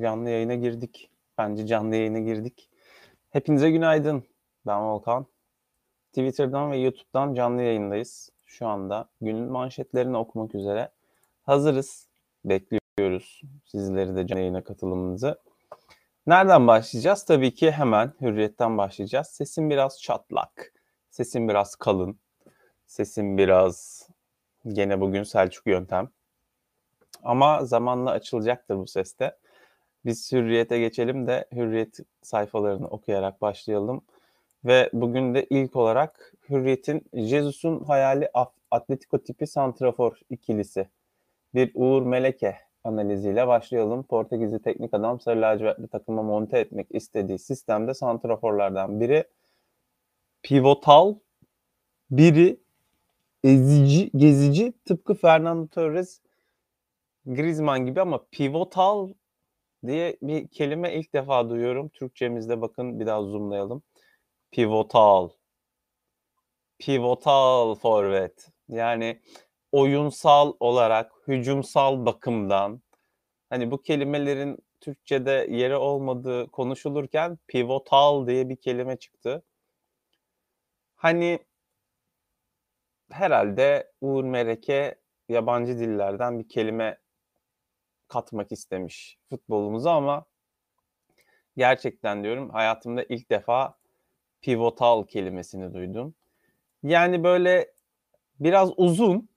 canlı yayına girdik. Bence canlı yayına girdik. Hepinize günaydın. Ben Volkan. Twitter'dan ve YouTube'dan canlı yayındayız. Şu anda günün manşetlerini okumak üzere hazırız. Bekliyoruz sizleri de canlı yayına katılımınızı. Nereden başlayacağız? Tabii ki hemen Hürriyet'ten başlayacağız. Sesim biraz çatlak. Sesim biraz kalın. Sesim biraz gene bugün Selçuk yöntem. Ama zamanla açılacaktır bu seste. Biz Hürriyet'e geçelim de Hürriyet sayfalarını okuyarak başlayalım. Ve bugün de ilk olarak Hürriyet'in Jesus'un hayali Atletico tipi santrafor ikilisi. Bir Uğur Meleke analiziyle başlayalım. Portekizli teknik adam Sarı Lacivertli takıma monte etmek istediği sistemde santraforlardan biri pivotal, biri ezici, gezici tıpkı Fernando Torres Griezmann gibi ama pivotal diye bir kelime ilk defa duyuyorum. Türkçemizde bakın bir daha zoomlayalım. Pivotal. Pivotal forvet. Yani oyunsal olarak, hücumsal bakımdan hani bu kelimelerin Türkçe'de yeri olmadığı konuşulurken pivotal diye bir kelime çıktı. Hani herhalde Uğur Mereke yabancı dillerden bir kelime katmak istemiş futbolumuza ama gerçekten diyorum hayatımda ilk defa pivotal kelimesini duydum. Yani böyle biraz uzun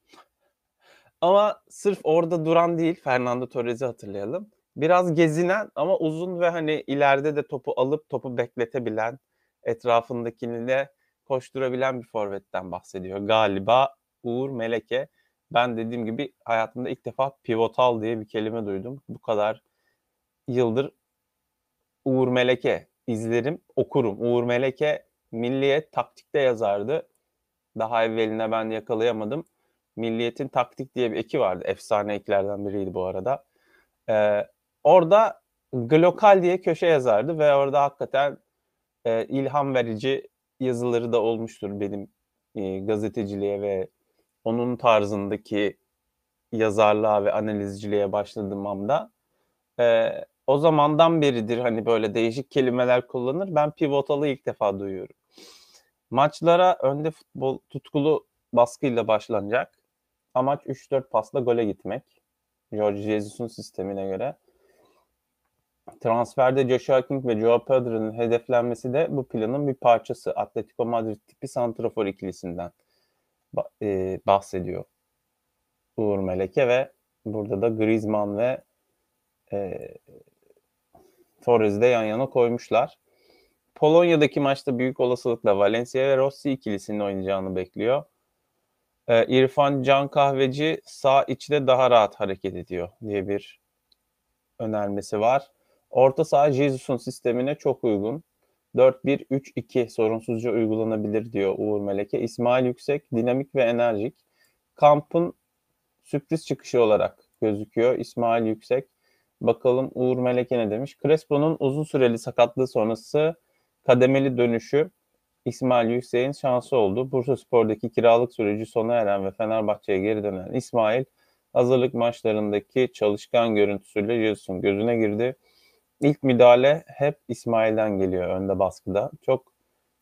ama sırf orada duran değil Fernando Torres'i hatırlayalım. Biraz gezinen ama uzun ve hani ileride de topu alıp topu bekletebilen, etrafındakini de koşturabilen bir forvetten bahsediyor. Galiba Uğur Meleke ben dediğim gibi hayatımda ilk defa pivotal diye bir kelime duydum. Bu kadar yıldır Uğur Meleke izlerim, okurum. Uğur Meleke Milliyet taktikte yazardı. Daha evveline ben yakalayamadım. Milliyet'in taktik diye bir eki vardı. Efsane eklerden biriydi bu arada. Ee, orada Glokal diye köşe yazardı ve orada hakikaten e, ilham verici yazıları da olmuştur benim e, gazeteciliğe ve onun tarzındaki yazarlığa ve analizciliğe başladığım anda e, o zamandan beridir hani böyle değişik kelimeler kullanır. Ben pivotalı ilk defa duyuyorum. Maçlara önde futbol tutkulu baskıyla başlanacak. Amaç 3-4 pasla gole gitmek. George Jesus'un sistemine göre. Transferde Joshua King ve Joao Pedro'nun hedeflenmesi de bu planın bir parçası. Atletico Madrid tipi santrafor ikilisinden e, bahsediyor Uğur Meleke ve burada da Griezmann ve e, Torres'i de yan yana koymuşlar. Polonya'daki maçta büyük olasılıkla Valencia ve Rossi ikilisinin oynayacağını bekliyor. Ee, İrfan Can Kahveci sağ içde daha rahat hareket ediyor diye bir önermesi var. Orta saha Jesus'un sistemine çok uygun. 4-1-3-2 sorunsuzca uygulanabilir diyor Uğur Meleke. İsmail Yüksek dinamik ve enerjik. Kampın sürpriz çıkışı olarak gözüküyor. İsmail Yüksek. Bakalım Uğur Meleke ne demiş? Crespo'nun uzun süreli sakatlığı sonrası kademeli dönüşü İsmail Yüksek'in şansı oldu. Bursa Spor'daki kiralık süreci sona eren ve Fenerbahçe'ye geri dönen İsmail hazırlık maçlarındaki çalışkan görüntüsüyle Jesus'un gözüne girdi. İlk müdahale hep İsmail'den geliyor önde baskıda. Çok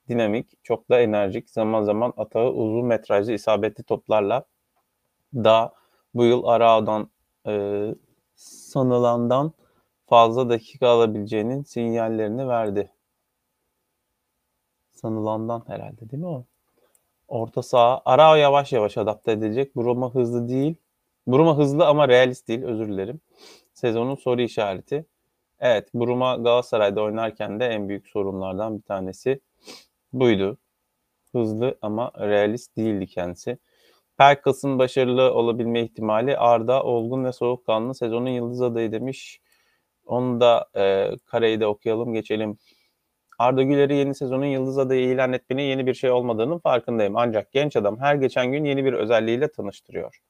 dinamik, çok da enerjik. Zaman zaman atağı uzun metrajlı isabetli toplarla da bu yıl Arao'dan e, sanılandan fazla dakika alabileceğinin sinyallerini verdi. Sanılandan herhalde değil mi o? Orta saha. Arao yavaş yavaş adapte edilecek. Bruma hızlı değil. Bruma hızlı ama realist değil. Özür dilerim. Sezonun soru işareti. Evet, Bruma Galatasaray'da oynarken de en büyük sorunlardan bir tanesi buydu. Hızlı ama realist değildi kendisi. Pelkas'ın başarılı olabilme ihtimali Arda olgun ve soğukkanlı sezonun yıldız adayı demiş. Onu da e, kareyi de okuyalım geçelim. Arda Güler'i yeni sezonun yıldız adayı ilan etmenin yeni bir şey olmadığının farkındayım. Ancak genç adam her geçen gün yeni bir özelliğiyle tanıştırıyor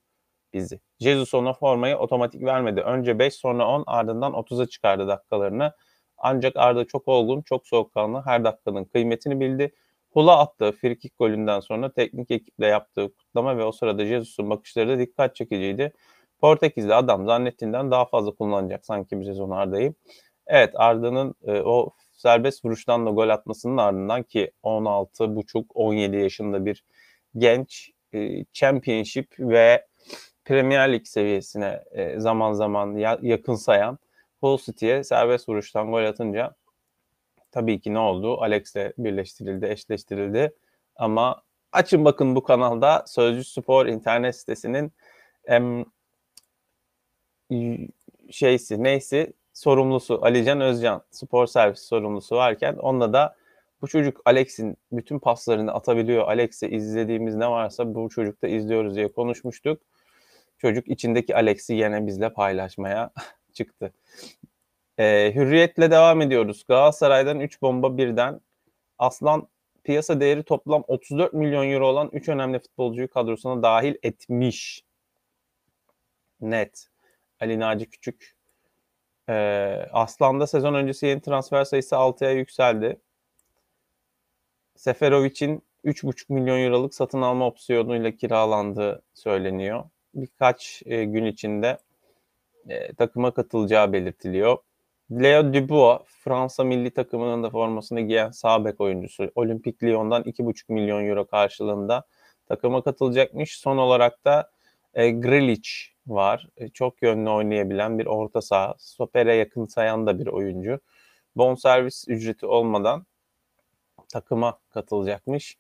bizi. Jesus ona formayı otomatik vermedi. Önce 5 sonra 10 ardından 30'a çıkardı dakikalarını. Ancak Arda çok olgun, çok soğukkanlı, her dakikanın kıymetini bildi. Hula attığı frikik golünden sonra teknik ekiple yaptığı kutlama ve o sırada Jesus'un bakışları da dikkat çekiciydi. Portekizli adam zannettiğinden daha fazla kullanacak sanki bir sezon Arda'yı. Evet Arda'nın e, o serbest vuruştan da gol atmasının ardından ki 16,5-17 yaşında bir genç e, Championship ve Premier Lig seviyesine e, zaman zaman ya, yakın sayan Hull City'ye serbest vuruştan gol atınca tabii ki ne oldu? Alex'le birleştirildi, eşleştirildi. Ama açın bakın bu kanalda Sözcü Spor internet sitesinin em, şeysi neyse sorumlusu Alican Özcan spor servis sorumlusu varken onunla da bu çocuk Alex'in bütün paslarını atabiliyor. Alex'i izlediğimiz ne varsa bu çocukta izliyoruz diye konuşmuştuk. Çocuk içindeki Alex'i yine bizle paylaşmaya çıktı. Ee, hürriyetle devam ediyoruz. Galatasaray'dan 3 bomba birden. Aslan piyasa değeri toplam 34 milyon euro olan 3 önemli futbolcuyu kadrosuna dahil etmiş. Net. Ali Naci Küçük. Ee, Aslan'da sezon öncesi yeni transfer sayısı 6'ya yükseldi. Seferovic'in 3,5 milyon euroluk satın alma opsiyonuyla kiralandığı söyleniyor. Birkaç e, gün içinde e, takıma katılacağı belirtiliyor. Leo Dubois, Fransa milli takımının da formasını giyen sağ bek oyuncusu. Olimpik Lyon'dan 2,5 milyon euro karşılığında takıma katılacakmış. Son olarak da e, Grilic var. E, çok yönlü oynayabilen bir orta saha. Stopere yakın sayan da bir oyuncu. Bonservis ücreti olmadan takıma katılacakmış.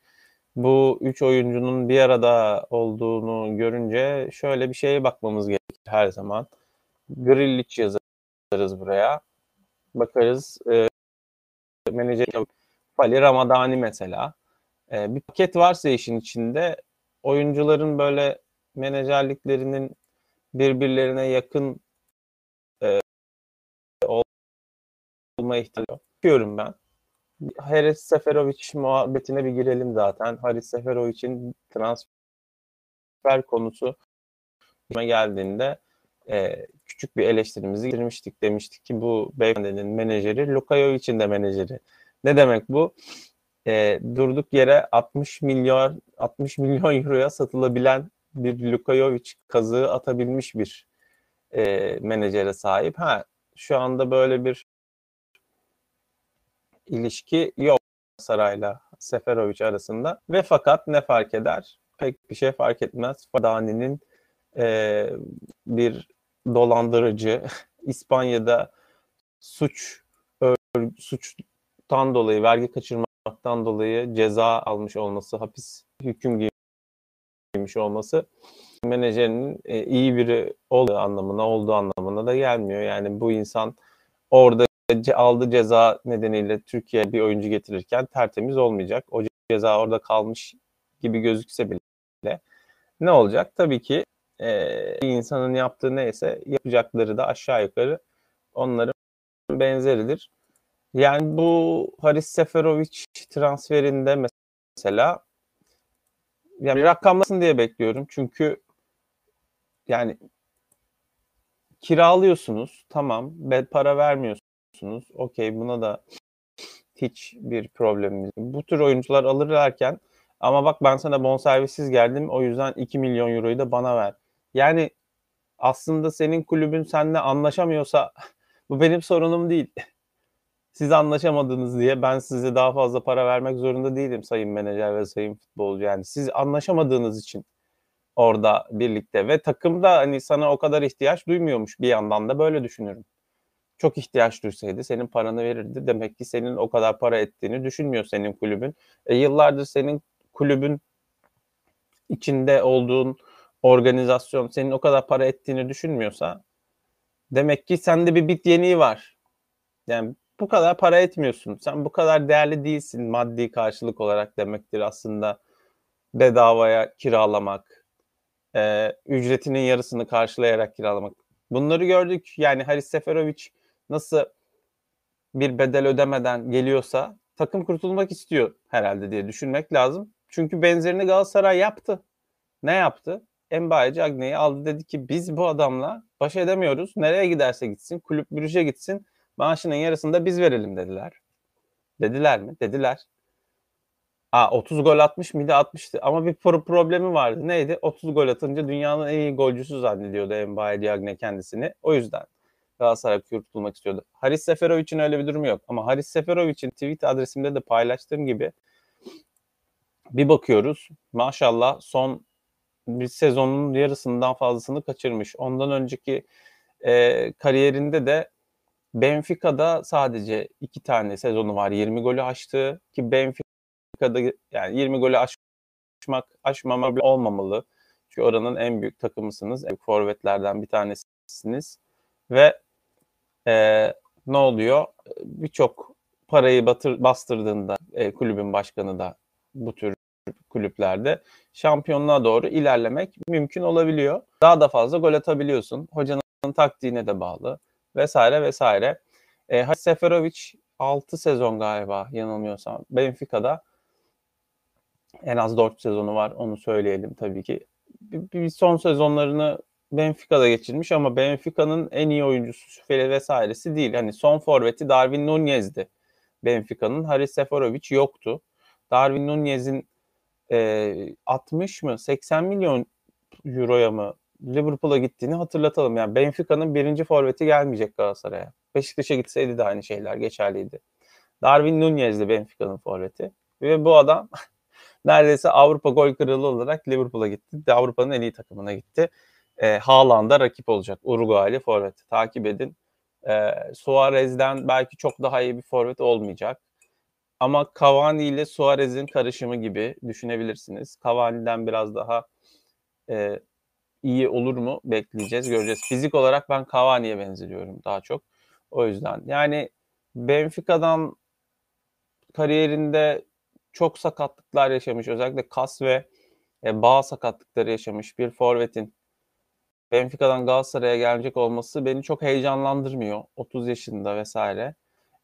Bu üç oyuncunun bir arada olduğunu görünce şöyle bir şeye bakmamız gerekir her zaman. Grilic yazarız buraya. Bakarız. E, menajer Fali Ramadani mesela. E, bir paket varsa işin içinde oyuncuların böyle menajerliklerinin birbirlerine yakın e, olma ihtimali yapıyorum ben. Haris Seferovic muhabbetine bir girelim zaten. Haris Seferovic'in transfer konusu geldiğinde e, küçük bir eleştirimizi girmiştik. Demiştik ki bu beyefendinin menajeri Lukayovic'in de menajeri. Ne demek bu? E, durduk yere 60 milyon 60 milyon euroya satılabilen bir Lukajovic kazığı atabilmiş bir e, menajere sahip. Ha şu anda böyle bir ilişki yok Saray'la Seferovic arasında ve fakat ne fark eder? Pek bir şey fark etmez. Fadani'nin e, bir dolandırıcı İspanya'da suç suçtan dolayı vergi kaçırmaktan dolayı ceza almış olması, hapis hüküm giymiş olması menajerinin e, iyi biri olduğu anlamına olduğu anlamına da gelmiyor. Yani bu insan orada aldığı ceza nedeniyle Türkiye bir oyuncu getirirken tertemiz olmayacak. O ceza orada kalmış gibi gözükse bile ne olacak? Tabii ki e, insanın yaptığı neyse yapacakları da aşağı yukarı onların benzeridir. Yani bu Haris Seferovic transferinde mesela yani rakamlasın diye bekliyorum. Çünkü yani kiralıyorsunuz tamam para vermiyorsunuz. Okey buna da hiç bir problemimiz. Bu tür oyuncular alırlarken ama bak ben sana bonservissiz geldim o yüzden 2 milyon euroyu da bana ver. Yani aslında senin kulübün seninle anlaşamıyorsa bu benim sorunum değil. Siz anlaşamadınız diye ben size daha fazla para vermek zorunda değilim sayın menajer ve sayın futbolcu. Yani siz anlaşamadığınız için orada birlikte ve takım da hani sana o kadar ihtiyaç duymuyormuş bir yandan da böyle düşünüyorum. Çok ihtiyaç duysaydı senin paranı verirdi. Demek ki senin o kadar para ettiğini düşünmüyor senin kulübün. E, yıllardır senin kulübün içinde olduğun organizasyon senin o kadar para ettiğini düşünmüyorsa demek ki sende bir bit yeniği var. Yani bu kadar para etmiyorsun. Sen bu kadar değerli değilsin maddi karşılık olarak demektir aslında bedavaya kiralamak, e, ücretinin yarısını karşılayarak kiralamak. Bunları gördük. Yani Haris Seferovic nasıl bir bedel ödemeden geliyorsa takım kurtulmak istiyor herhalde diye düşünmek lazım. Çünkü benzerini Galatasaray yaptı. Ne yaptı? Mbaye Cagney'i aldı dedi ki biz bu adamla baş edemiyoruz. Nereye giderse gitsin, kulüp bürüce gitsin. Maaşının yarısını da biz verelim dediler. Dediler mi? Dediler. A, 30 gol atmış mıydı? Atmıştı ama bir pro problemi vardı. Neydi? 30 gol atınca dünyanın en iyi golcüsü zannediyordu Mbaye Diagne kendisini. O yüzden Galatasaray kurtulmak istiyordu. Haris Seferovic'in öyle bir durumu yok. Ama Haris Seferovic'in tweet adresimde de paylaştığım gibi bir bakıyoruz. Maşallah son bir sezonun yarısından fazlasını kaçırmış. Ondan önceki e, kariyerinde de Benfica'da sadece iki tane sezonu var 20 golü aştığı ki Benfica'da yani 20 golü aşmak aşmama olmamalı. Çünkü oranın en büyük takımısınız. En büyük forvetlerden bir tanesiniz. Ve e, ne oluyor? Birçok parayı batır, bastırdığında e, kulübün başkanı da bu tür kulüplerde şampiyonluğa doğru ilerlemek mümkün olabiliyor. Daha da fazla gol atabiliyorsun. Hocanın taktiğine de bağlı vesaire vesaire. E, Seferovic 6 sezon galiba yanılmıyorsam Benfica'da en az 4 sezonu var onu söyleyelim tabii ki. Bir, bir son sezonlarını Benfica'da geçirmiş ama Benfica'nın en iyi oyuncusu Süfeli vesairesi değil. Hani son forveti Darwin Nunez'di Benfica'nın. Haris Seferovic yoktu. Darwin Nunez'in e, 60 mı 80 milyon euroya mı Liverpool'a gittiğini hatırlatalım. Yani Benfica'nın birinci forveti gelmeyecek Galatasaray'a. Beşiktaş'a gitseydi de aynı şeyler geçerliydi. Darwin Nunez'di Benfica'nın forveti. Ve bu adam neredeyse Avrupa gol kralı olarak Liverpool'a gitti. Avrupa'nın en iyi takımına gitti. E, Haaland'a rakip olacak. Uruguaylı forvet. Takip edin. E, Suarez'den belki çok daha iyi bir forvet olmayacak. Ama Cavani ile Suarez'in karışımı gibi düşünebilirsiniz. Cavani'den biraz daha e, iyi olur mu bekleyeceğiz, göreceğiz. Fizik olarak ben Cavani'ye benzetiyorum daha çok. O yüzden yani Benfica'dan kariyerinde çok sakatlıklar yaşamış. Özellikle kas ve e, bağ sakatlıkları yaşamış bir forvetin Benfica'dan Galatasaray'a gelecek olması beni çok heyecanlandırmıyor. 30 yaşında vesaire.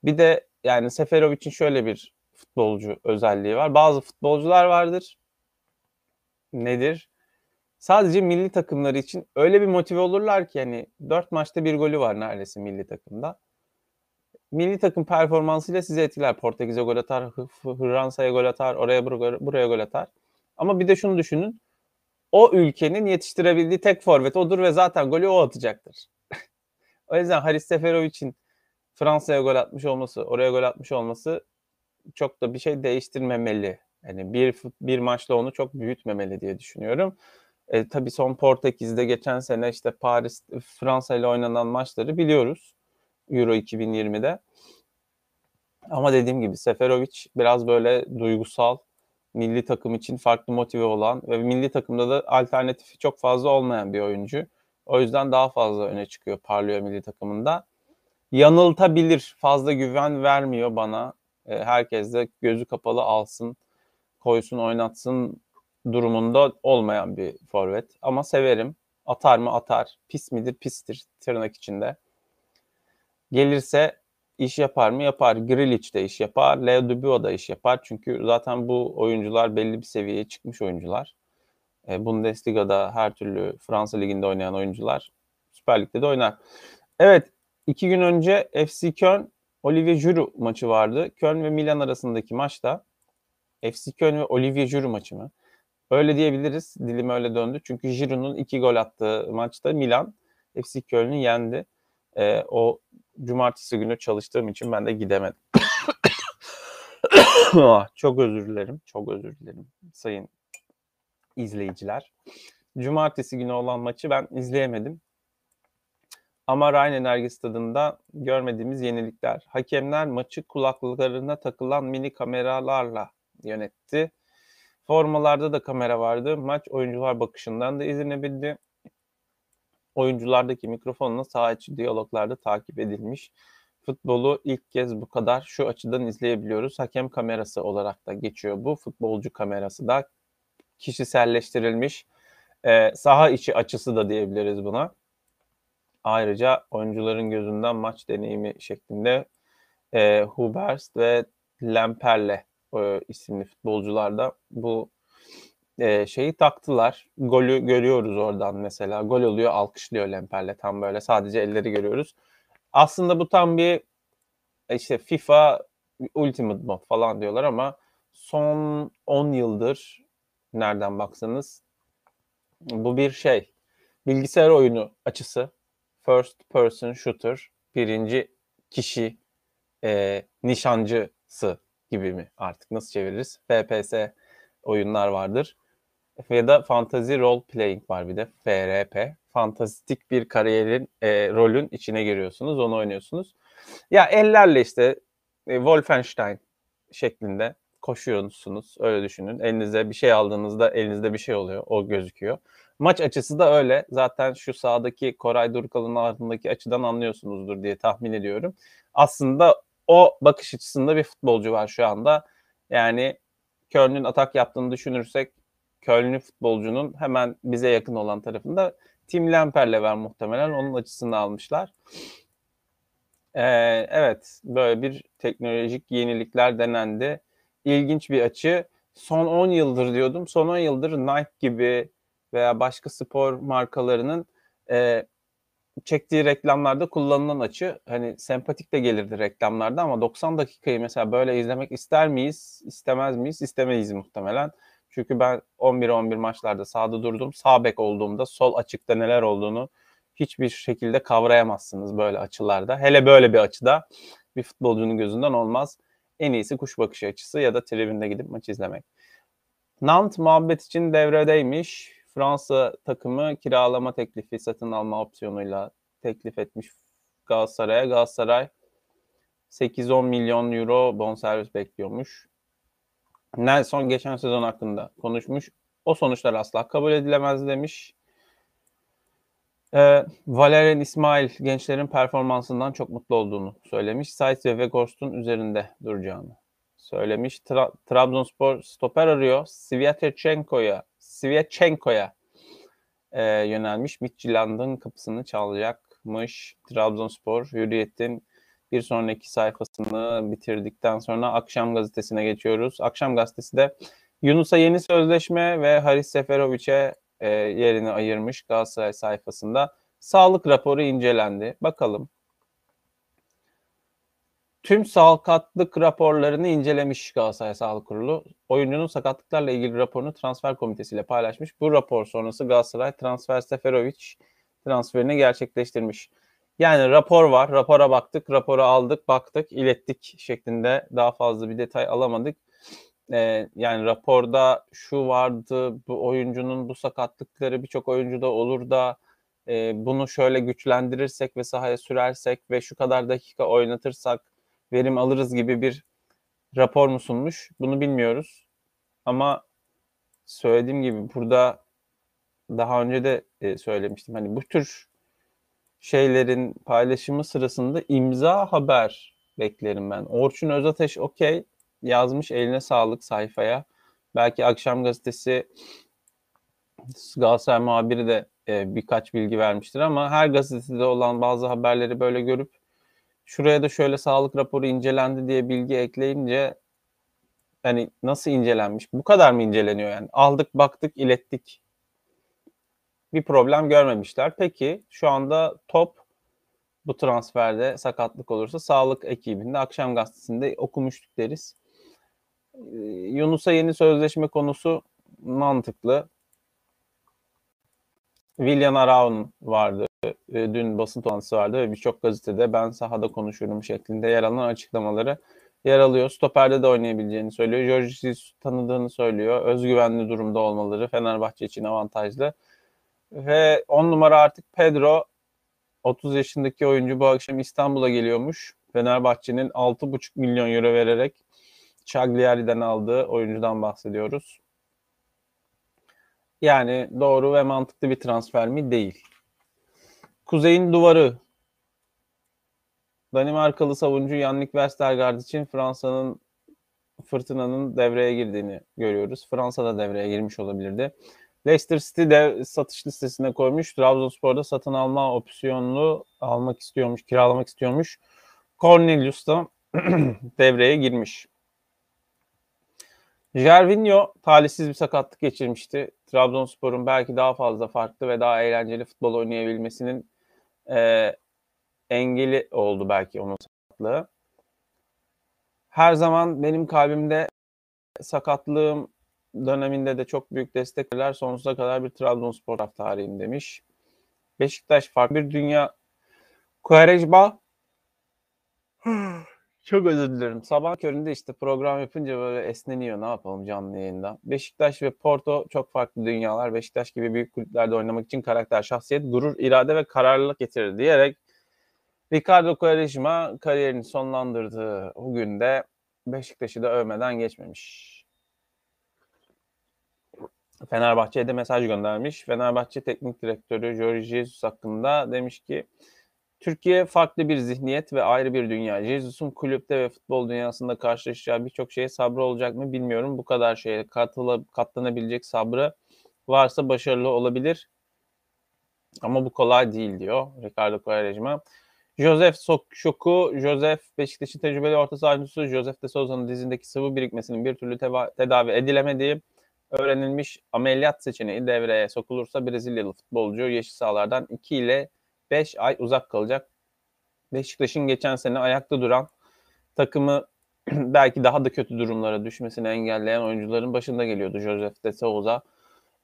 Bir de yani Seferovic'in şöyle bir futbolcu özelliği var. Bazı futbolcular vardır. Nedir? Sadece milli takımları için öyle bir motive olurlar ki hani 4 maçta bir golü var neredeyse milli takımda. Milli takım performansıyla sizi etkiler. Portekiz'e gol atar, Fransa'ya gol atar, oraya buraya gol atar. Ama bir de şunu düşünün. O ülkenin yetiştirebildiği tek forvet odur ve zaten golü o atacaktır. o yüzden Haris Seferovic'in Fransa'ya gol atmış olması, oraya gol atmış olması çok da bir şey değiştirmemeli. Yani bir bir maçla onu çok büyütmemeli diye düşünüyorum. E, tabii son Portekiz'de geçen sene işte Paris, Fransa ile oynanan maçları biliyoruz. Euro 2020'de. Ama dediğim gibi Seferovic biraz böyle duygusal, milli takım için farklı motive olan ve milli takımda da alternatifi çok fazla olmayan bir oyuncu. O yüzden daha fazla öne çıkıyor, parlıyor milli takımında. Yanıltabilir, fazla güven vermiyor bana. E, herkes de gözü kapalı alsın, koysun, oynatsın durumunda olmayan bir forvet. Ama severim. Atar mı atar. Pis midir pistir tırnak içinde. Gelirse iş yapar mı yapar. Grilic de iş yapar. Leo Dubois da iş yapar. Çünkü zaten bu oyuncular belli bir seviyeye çıkmış oyuncular. E, Bundesliga'da her türlü Fransa Ligi'nde oynayan oyuncular Süper Lig'de de oynar. Evet iki gün önce FC Köln Olivier Giroud maçı vardı. Köln ve Milan arasındaki maçta FC Köln ve Olivier Giroud maçı mı? Öyle diyebiliriz. Dilim öyle döndü. Çünkü Giroud'un iki gol attığı maçta Milan FC Köln'ü yendi. E, o cumartesi günü çalıştığım için ben de gidemedim. Ah, çok özür dilerim. Çok özür dilerim sayın izleyiciler. Cumartesi günü olan maçı ben izleyemedim. Ama Rhein Enerji Stadı'nda görmediğimiz yenilikler. Hakemler maçı kulaklıklarına takılan mini kameralarla yönetti. Formalarda da kamera vardı. Maç oyuncular bakışından da izlenebildi. Oyunculardaki mikrofonla saha içi diyaloglarda takip edilmiş. Futbolu ilk kez bu kadar şu açıdan izleyebiliyoruz. Hakem kamerası olarak da geçiyor bu. Futbolcu kamerası da kişiselleştirilmiş. E, saha içi açısı da diyebiliriz buna. Ayrıca oyuncuların gözünden maç deneyimi şeklinde e, Huberst ve Lemperle e, isimli futbolcular da bu e, şeyi taktılar. Golü görüyoruz oradan mesela. Gol oluyor alkışlıyor Lemperle tam böyle sadece elleri görüyoruz. Aslında bu tam bir işte FIFA Ultimate Mod falan diyorlar ama son 10 yıldır nereden baksanız bu bir şey. Bilgisayar oyunu açısı. First person shooter. Birinci kişi e, nişancısı gibi mi artık nasıl çeviririz? FPS oyunlar vardır. Ya da fantasy role playing var bir de FRP. Fantastik bir kariyerin e, rolün içine giriyorsunuz, onu oynuyorsunuz. Ya ellerle işte e, Wolfenstein şeklinde koşuyorsunuz. Öyle düşünün. Elinize bir şey aldığınızda elinizde bir şey oluyor. O gözüküyor. Maç açısı da öyle. Zaten şu sağdaki Koray Durkal'ın ardındaki açıdan anlıyorsunuzdur diye tahmin ediyorum. Aslında o bakış açısında bir futbolcu var şu anda. Yani Köln'ün atak yaptığını düşünürsek Köln'lü futbolcunun hemen bize yakın olan tarafında Tim Lemper'le var muhtemelen. Onun açısını almışlar. Ee, evet böyle bir teknolojik yenilikler denendi. İlginç bir açı. Son 10 yıldır diyordum. Son 10 yıldır Nike gibi veya başka spor markalarının e, çektiği reklamlarda kullanılan açı hani sempatik de gelirdi reklamlarda ama 90 dakikayı mesela böyle izlemek ister miyiz, istemez miyiz? İstemeyiz muhtemelen. Çünkü ben 11-11 maçlarda sağda durdum. Sağ bek olduğumda sol açıkta neler olduğunu hiçbir şekilde kavrayamazsınız böyle açılarda. Hele böyle bir açıda bir futbolcunun gözünden olmaz. En iyisi kuş bakışı açısı ya da tribünde gidip maç izlemek. Nant muhabbet için devredeymiş. Fransa takımı kiralama teklifi satın alma opsiyonuyla teklif etmiş Galatasaray'a. Galatasaray 8-10 milyon euro bonservis bekliyormuş. Nelson geçen sezon hakkında konuşmuş. O sonuçlar asla kabul edilemez demiş. Ee, Valerian İsmail gençlerin performansından çok mutlu olduğunu söylemiş. Sait ve Weghorst'un üzerinde duracağını söylemiş. Tra- Trabzonspor stoper arıyor. Sviatchenko'ya Sviatchenko'ya e, yönelmiş. Midtjylland'ın kapısını çalacakmış. Trabzonspor Hürriyet'in bir sonraki sayfasını bitirdikten sonra Akşam Gazetesi'ne geçiyoruz. Akşam Gazetesi de Yunus'a yeni sözleşme ve Haris Seferovic'e e, yerini ayırmış Galatasaray sayfasında. Sağlık raporu incelendi. Bakalım. Tüm sakatlık raporlarını incelemiş Galatasaray Sağlık Kurulu. Oyuncunun sakatlıklarla ilgili raporunu transfer komitesiyle paylaşmış. Bu rapor sonrası Galatasaray transfer Seferovic transferini gerçekleştirmiş. Yani rapor var. Rapora baktık, raporu aldık, baktık, ilettik şeklinde daha fazla bir detay alamadık. Ee, yani raporda şu vardı, bu oyuncunun bu sakatlıkları birçok oyuncuda olur da e, bunu şöyle güçlendirirsek ve sahaya sürersek ve şu kadar dakika oynatırsak verim alırız gibi bir rapor mu sunmuş? Bunu bilmiyoruz. Ama söylediğim gibi burada daha önce de e, söylemiştim. Hani bu tür şeylerin paylaşımı sırasında imza haber beklerim ben. Orçun Özateş okey yazmış eline sağlık sayfaya. Belki akşam gazetesi Galatasaray muhabiri de e, birkaç bilgi vermiştir ama her gazetede olan bazı haberleri böyle görüp şuraya da şöyle sağlık raporu incelendi diye bilgi ekleyince hani nasıl incelenmiş? Bu kadar mı inceleniyor yani? Aldık, baktık, ilettik bir problem görmemişler. Peki şu anda top bu transferde sakatlık olursa sağlık ekibinde akşam gazetesinde okumuştuk deriz. Ee, Yunus'a yeni sözleşme konusu mantıklı. William Araun vardı. Ee, dün basın toplantısı vardı ve birçok gazetede ben sahada konuşurum şeklinde yer alan açıklamaları yer alıyor. Stoper'de de oynayabileceğini söylüyor. Jesus tanıdığını söylüyor. Özgüvenli durumda olmaları Fenerbahçe için avantajlı. Ve 10 numara artık Pedro 30 yaşındaki oyuncu bu akşam İstanbul'a geliyormuş. Fenerbahçe'nin 6,5 milyon euro vererek Cagliari'den aldığı oyuncudan bahsediyoruz. Yani doğru ve mantıklı bir transfer mi? Değil. Kuzey'in duvarı. Danimarkalı savuncu Yannick Westergaard için Fransa'nın fırtınanın devreye girdiğini görüyoruz. Fransa da devreye girmiş olabilirdi. Leicester City de satış listesine koymuş. Trabzonspor'da satın alma opsiyonlu almak istiyormuş, kiralamak istiyormuş. Cornelius da devreye girmiş. Jervinho talihsiz bir sakatlık geçirmişti. Trabzonspor'un belki daha fazla farklı ve daha eğlenceli futbol oynayabilmesinin e, engeli oldu belki onun sakatlığı. Her zaman benim kalbimde sakatlığım döneminde de çok büyük destek verirler. Sonsuza kadar bir Trabzonspor taraftarıyım demiş. Beşiktaş farklı bir dünya. Quaresma çok özür dilerim. Sabah köründe işte program yapınca böyle esneniyor. Ne yapalım canlı yayında. Beşiktaş ve Porto çok farklı dünyalar. Beşiktaş gibi büyük kulüplerde oynamak için karakter, şahsiyet, gurur, irade ve kararlılık getirir diyerek Ricardo Quaresma kariyerini sonlandırdığı o günde Beşiktaş'ı da övmeden geçmemiş. Fenerbahçe'ye de mesaj göndermiş. Fenerbahçe Teknik Direktörü Jorge Jesus hakkında demiş ki Türkiye farklı bir zihniyet ve ayrı bir dünya. Jesus'un kulüpte ve futbol dünyasında karşılaşacağı birçok şeye sabrı olacak mı bilmiyorum. Bu kadar şeye katıla, katlanabilecek sabrı varsa başarılı olabilir. Ama bu kolay değil diyor Ricardo Quaresma. Joseph Şoku, Joseph Beşiktaş'ın tecrübeli orta sahancısı Joseph de Souza'nın dizindeki sıvı birikmesinin bir türlü teva- tedavi edilemediği öğrenilmiş ameliyat seçeneği devreye sokulursa Brezilyalı futbolcu yeşil sahalardan 2 ile 5 ay uzak kalacak. Beşiktaş'ın geçen sene ayakta duran takımı belki daha da kötü durumlara düşmesini engelleyen oyuncuların başında geliyordu Joseph de Souza.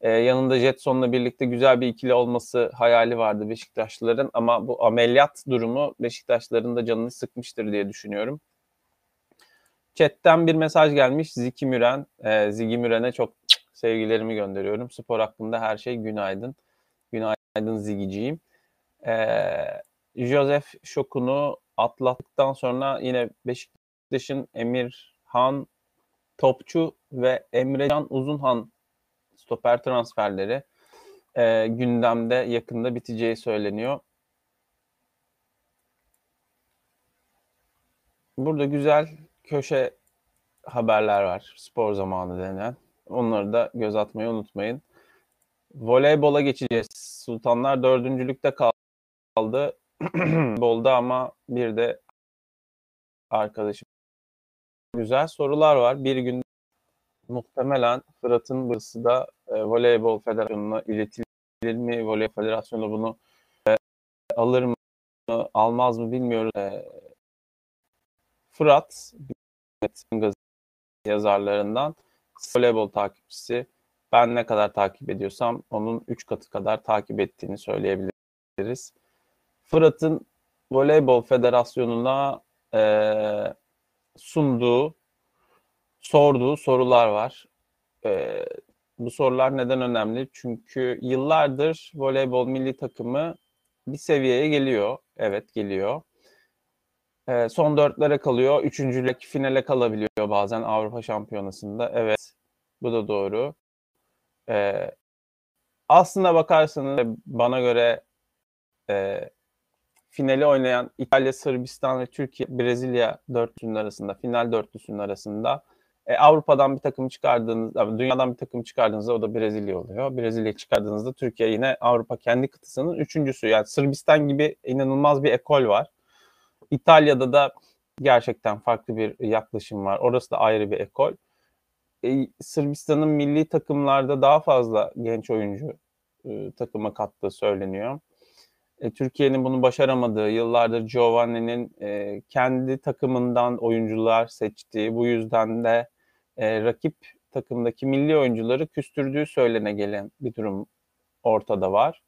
Ee, yanında Jetson'la birlikte güzel bir ikili olması hayali vardı Beşiktaşlıların ama bu ameliyat durumu Beşiktaşlıların da canını sıkmıştır diye düşünüyorum. Chat'ten bir mesaj gelmiş Ziki Müren. Ee, Zigi Müren'e çok sevgilerimi gönderiyorum. Spor hakkında her şey günaydın. Günaydın Zigiciğim. Ee, Joseph şokunu atlattıktan sonra yine Beşiktaş'ın Emirhan Topçu ve Emrecan Uzunhan stoper transferleri e, gündemde yakında biteceği söyleniyor. Burada güzel köşe haberler var. Spor zamanı denen. Onları da göz atmayı unutmayın. Voleybola geçeceğiz. Sultanlar dördüncülükte kaldı. Bolda ama bir de arkadaşım. Güzel sorular var. Bir gün muhtemelen Fırat'ın burası da e, Voleybol Federasyonu'na iletilir mi? Voleybol Federasyonu bunu e, alır mı? Almaz mı bilmiyoruz. E, Fırat yazarlarından voleybol takipçisi. Ben ne kadar takip ediyorsam onun 3 katı kadar takip ettiğini söyleyebiliriz. Fırat'ın Voleybol Federasyonu'na e, sunduğu, sorduğu sorular var. E, bu sorular neden önemli? Çünkü yıllardır voleybol milli takımı bir seviyeye geliyor. Evet geliyor. E, son dörtlere kalıyor. Üçüncülük finale kalabiliyor bazen Avrupa Şampiyonası'nda. Evet bu da doğru. E, aslında bakarsanız bana göre e, finali oynayan İtalya, Sırbistan ve Türkiye, Brezilya dörtlüsünün arasında, final dörtlüsünün arasında e, Avrupa'dan bir takım çıkardığınızda, dünyadan bir takım çıkardığınızda o da Brezilya oluyor. Brezilya çıkardığınızda Türkiye yine Avrupa kendi kıtasının üçüncüsü. Yani Sırbistan gibi inanılmaz bir ekol var. İtalya'da da gerçekten farklı bir yaklaşım var. Orası da ayrı bir ekol. E, Sırbistan'ın milli takımlarda daha fazla genç oyuncu e, takıma kattığı söyleniyor. E, Türkiye'nin bunu başaramadığı, yıllardır Giovanni'nin e, kendi takımından oyuncular seçtiği, bu yüzden de e, rakip takımdaki milli oyuncuları küstürdüğü söylene gelen bir durum ortada var.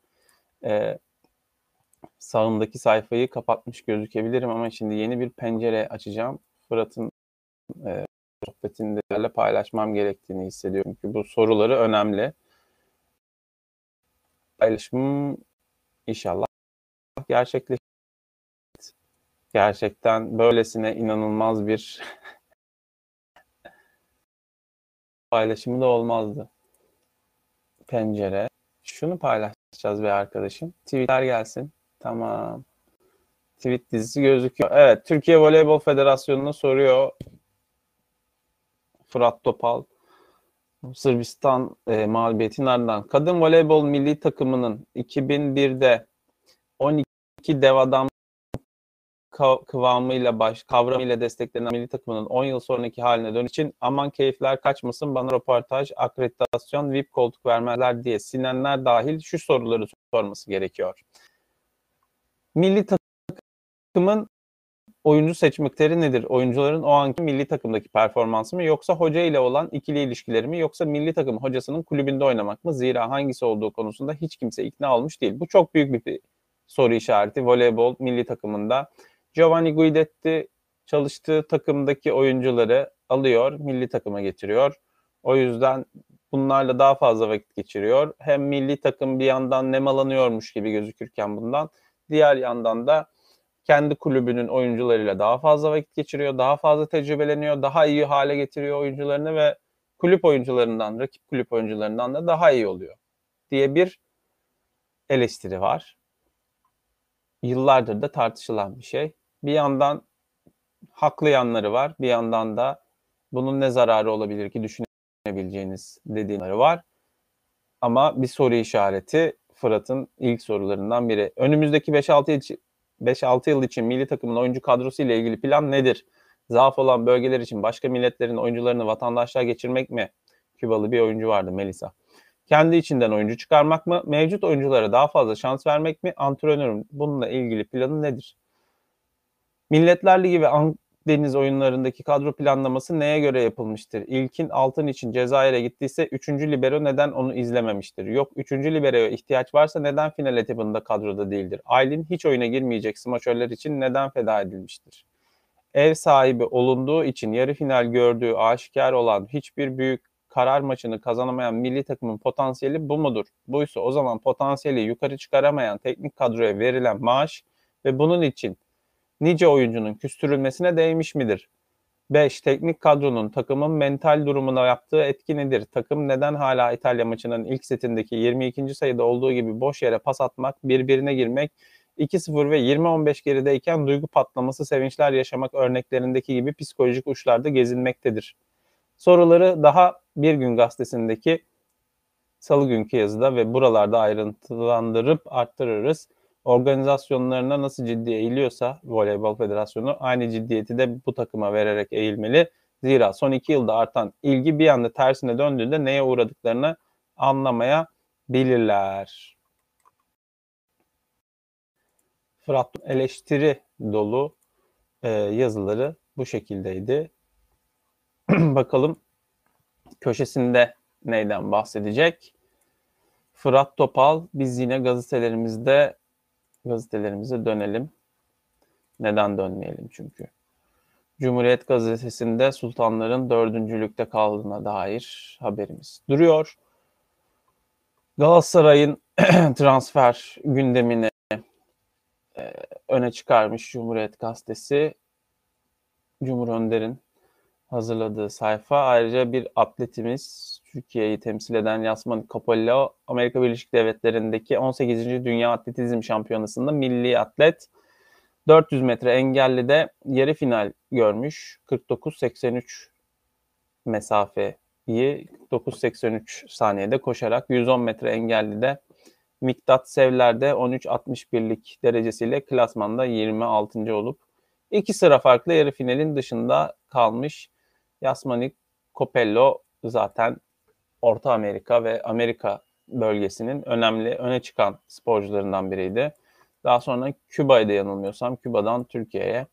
E, sağımdaki sayfayı kapatmış gözükebilirim ama şimdi yeni bir pencere açacağım. Fırat'ın e, sohbetini paylaşmam gerektiğini hissediyorum. Çünkü bu soruları önemli. Paylaşımım inşallah gerçekleşti. Gerçekten böylesine inanılmaz bir paylaşımı da olmazdı. Pencere. Şunu paylaşacağız be arkadaşım. Tweetler gelsin. Tamam. Tweet dizisi gözüküyor. Evet, Türkiye Voleybol Federasyonu'na soruyor. Fırat Topal. Sırbistan e, mağlubiyetinin ardından kadın voleybol milli takımının 2001'de 12 dev adam kıvamıyla baş kavramıyla desteklenen milli takımının 10 yıl sonraki haline dön için aman keyifler kaçmasın bana röportaj, akreditasyon, VIP koltuk vermezler diye sinenler dahil şu soruları sorması gerekiyor. Milli takımın oyuncu seçme kriteri nedir? Oyuncuların o anki milli takımdaki performansı mı yoksa hoca ile olan ikili ilişkileri mi yoksa milli takım hocasının kulübünde oynamak mı? Zira hangisi olduğu konusunda hiç kimse ikna olmuş değil. Bu çok büyük bir soru işareti voleybol milli takımında. Giovanni Guidetti çalıştığı takımdaki oyuncuları alıyor, milli takıma getiriyor. O yüzden bunlarla daha fazla vakit geçiriyor. Hem milli takım bir yandan nemalanıyormuş gibi gözükürken bundan, diğer yandan da kendi kulübünün oyuncularıyla daha fazla vakit geçiriyor, daha fazla tecrübeleniyor, daha iyi hale getiriyor oyuncularını ve kulüp oyuncularından, rakip kulüp oyuncularından da daha iyi oluyor diye bir eleştiri var. Yıllardır da tartışılan bir şey. Bir yandan haklı yanları var, bir yandan da bunun ne zararı olabilir ki düşünebileceğiniz dediğinleri var. Ama bir soru işareti Fırat'ın ilk sorularından biri. Önümüzdeki 5-6 yıl 5-6 yıl için milli takımın oyuncu kadrosu ile ilgili plan nedir? Zaaf olan bölgeler için başka milletlerin oyuncularını vatandaşlığa geçirmek mi? Kübalı bir oyuncu vardı Melisa. Kendi içinden oyuncu çıkarmak mı? Mevcut oyunculara daha fazla şans vermek mi? Antrenörün bununla ilgili planı nedir? Milletler Ligi ve Deniz oyunlarındaki kadro planlaması neye göre yapılmıştır? İlkin altın için Cezayir'e gittiyse 3. libero neden onu izlememiştir? Yok 3. liberoya ihtiyaç varsa neden final etabında kadroda değildir? Aylin hiç oyuna girmeyecek smaçörler için neden feda edilmiştir? Ev sahibi olunduğu için yarı final gördüğü aşikar olan hiçbir büyük karar maçını kazanamayan milli takımın potansiyeli bu mudur? Buysa o zaman potansiyeli yukarı çıkaramayan teknik kadroya verilen maaş ve bunun için nice oyuncunun küstürülmesine değmiş midir? 5. Teknik kadronun takımın mental durumuna yaptığı etki nedir? Takım neden hala İtalya maçının ilk setindeki 22. sayıda olduğu gibi boş yere pas atmak, birbirine girmek, 2-0 ve 20-15 gerideyken duygu patlaması, sevinçler yaşamak örneklerindeki gibi psikolojik uçlarda gezinmektedir. Soruları daha Bir Gün gazetesindeki salı günkü yazıda ve buralarda ayrıntılandırıp arttırırız organizasyonlarına nasıl ciddi eğiliyorsa Voleybol Federasyonu aynı ciddiyeti de bu takıma vererek eğilmeli. Zira son iki yılda artan ilgi bir anda tersine döndüğünde neye uğradıklarını anlamayabilirler. Fırat eleştiri dolu e, yazıları bu şekildeydi. Bakalım köşesinde neyden bahsedecek? Fırat Topal biz yine gazetelerimizde gazetelerimize dönelim. Neden dönmeyelim çünkü. Cumhuriyet Gazetesi'nde sultanların dördüncülükte kaldığına dair haberimiz duruyor. Galatasaray'ın transfer gündemini e, öne çıkarmış Cumhuriyet Gazetesi. Cumhur Önder'in hazırladığı sayfa. Ayrıca bir atletimiz Türkiye'yi temsil eden Yasman Capello Amerika Birleşik Devletleri'ndeki 18. Dünya Atletizm Şampiyonası'nında milli atlet 400 metre engelli de yarı final görmüş. 49-83 mesafeyi 49-83 saniyede koşarak 110 metre engelli de Miktat Sevler'de 13-61'lik derecesiyle klasmanda 26. olup iki sıra farklı yarı finalin dışında kalmış. Yasmanik Copello zaten Orta Amerika ve Amerika bölgesinin önemli öne çıkan sporcularından biriydi. Daha sonra Küba'ydı yanılmıyorsam. Küba'dan Türkiye'ye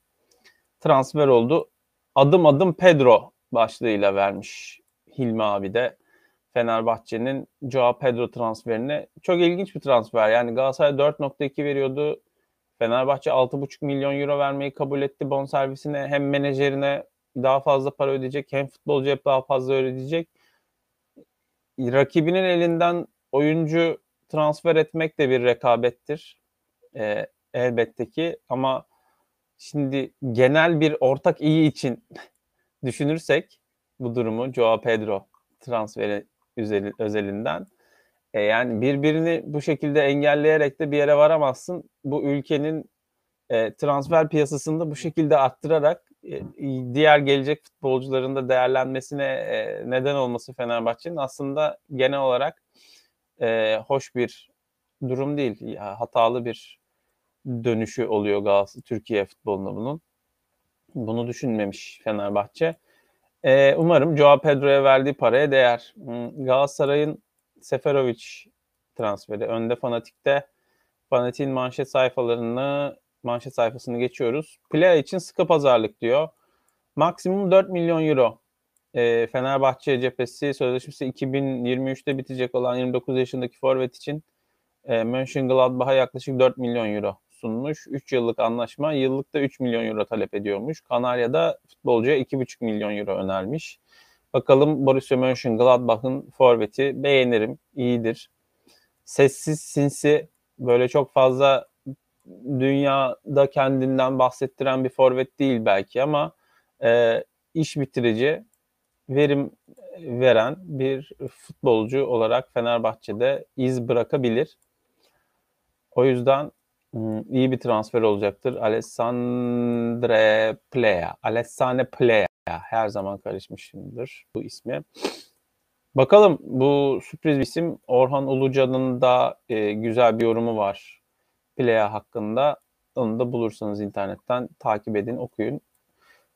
transfer oldu. Adım adım Pedro başlığıyla vermiş Hilmi abi de Fenerbahçe'nin Joao Pedro transferini. Çok ilginç bir transfer. Yani Galatasaray 4.2 veriyordu. Fenerbahçe 6.5 milyon euro vermeyi kabul etti bonservisine. Hem menajerine daha fazla para ödeyecek hem futbolcuya daha fazla ödeyecek. Rakibinin elinden oyuncu transfer etmek de bir rekabettir. Ee, elbette ki ama şimdi genel bir ortak iyi için düşünürsek bu durumu Joao Pedro transferi özelinden e yani birbirini bu şekilde engelleyerek de bir yere varamazsın. Bu ülkenin e, transfer piyasasında bu şekilde arttırarak e, diğer gelecek futbolcuların da değerlenmesine e, neden olması Fenerbahçe'nin aslında genel olarak e, hoş bir durum değil. Hatalı bir dönüşü oluyor Galatasaray Türkiye futbolunda bunun. Bunu düşünmemiş Fenerbahçe. E, umarım Joao Pedro'ya verdiği paraya değer. Galatasaray'ın Seferovic transferi önde Fanatik'te Fanatik'in manşet sayfalarını manşet sayfasını geçiyoruz. Playa için sıkı pazarlık diyor. Maksimum 4 milyon euro. E, Fenerbahçe cephesi sözleşmesi 2023'te bitecek olan 29 yaşındaki forvet için e, Mönchengladbach'a yaklaşık 4 milyon euro sunmuş. 3 yıllık anlaşma yıllıkta 3 milyon euro talep ediyormuş. Kanarya'da futbolcuya 2,5 milyon euro önermiş. Bakalım Borussia Mönchengladbach'ın forveti beğenirim, iyidir. Sessiz, sinsi, böyle çok fazla dünyada kendinden bahsettiren bir forvet değil belki ama e, iş bitirici, verim veren bir futbolcu olarak Fenerbahçe'de iz bırakabilir. O yüzden iyi bir transfer olacaktır. Alessandre Plea. Alessane Plea. Her zaman karışmışımdır bu ismi. Bakalım bu sürpriz isim Orhan Ulucan'ın da e, güzel bir yorumu var Plea hakkında. Onu da bulursanız internetten takip edin, okuyun.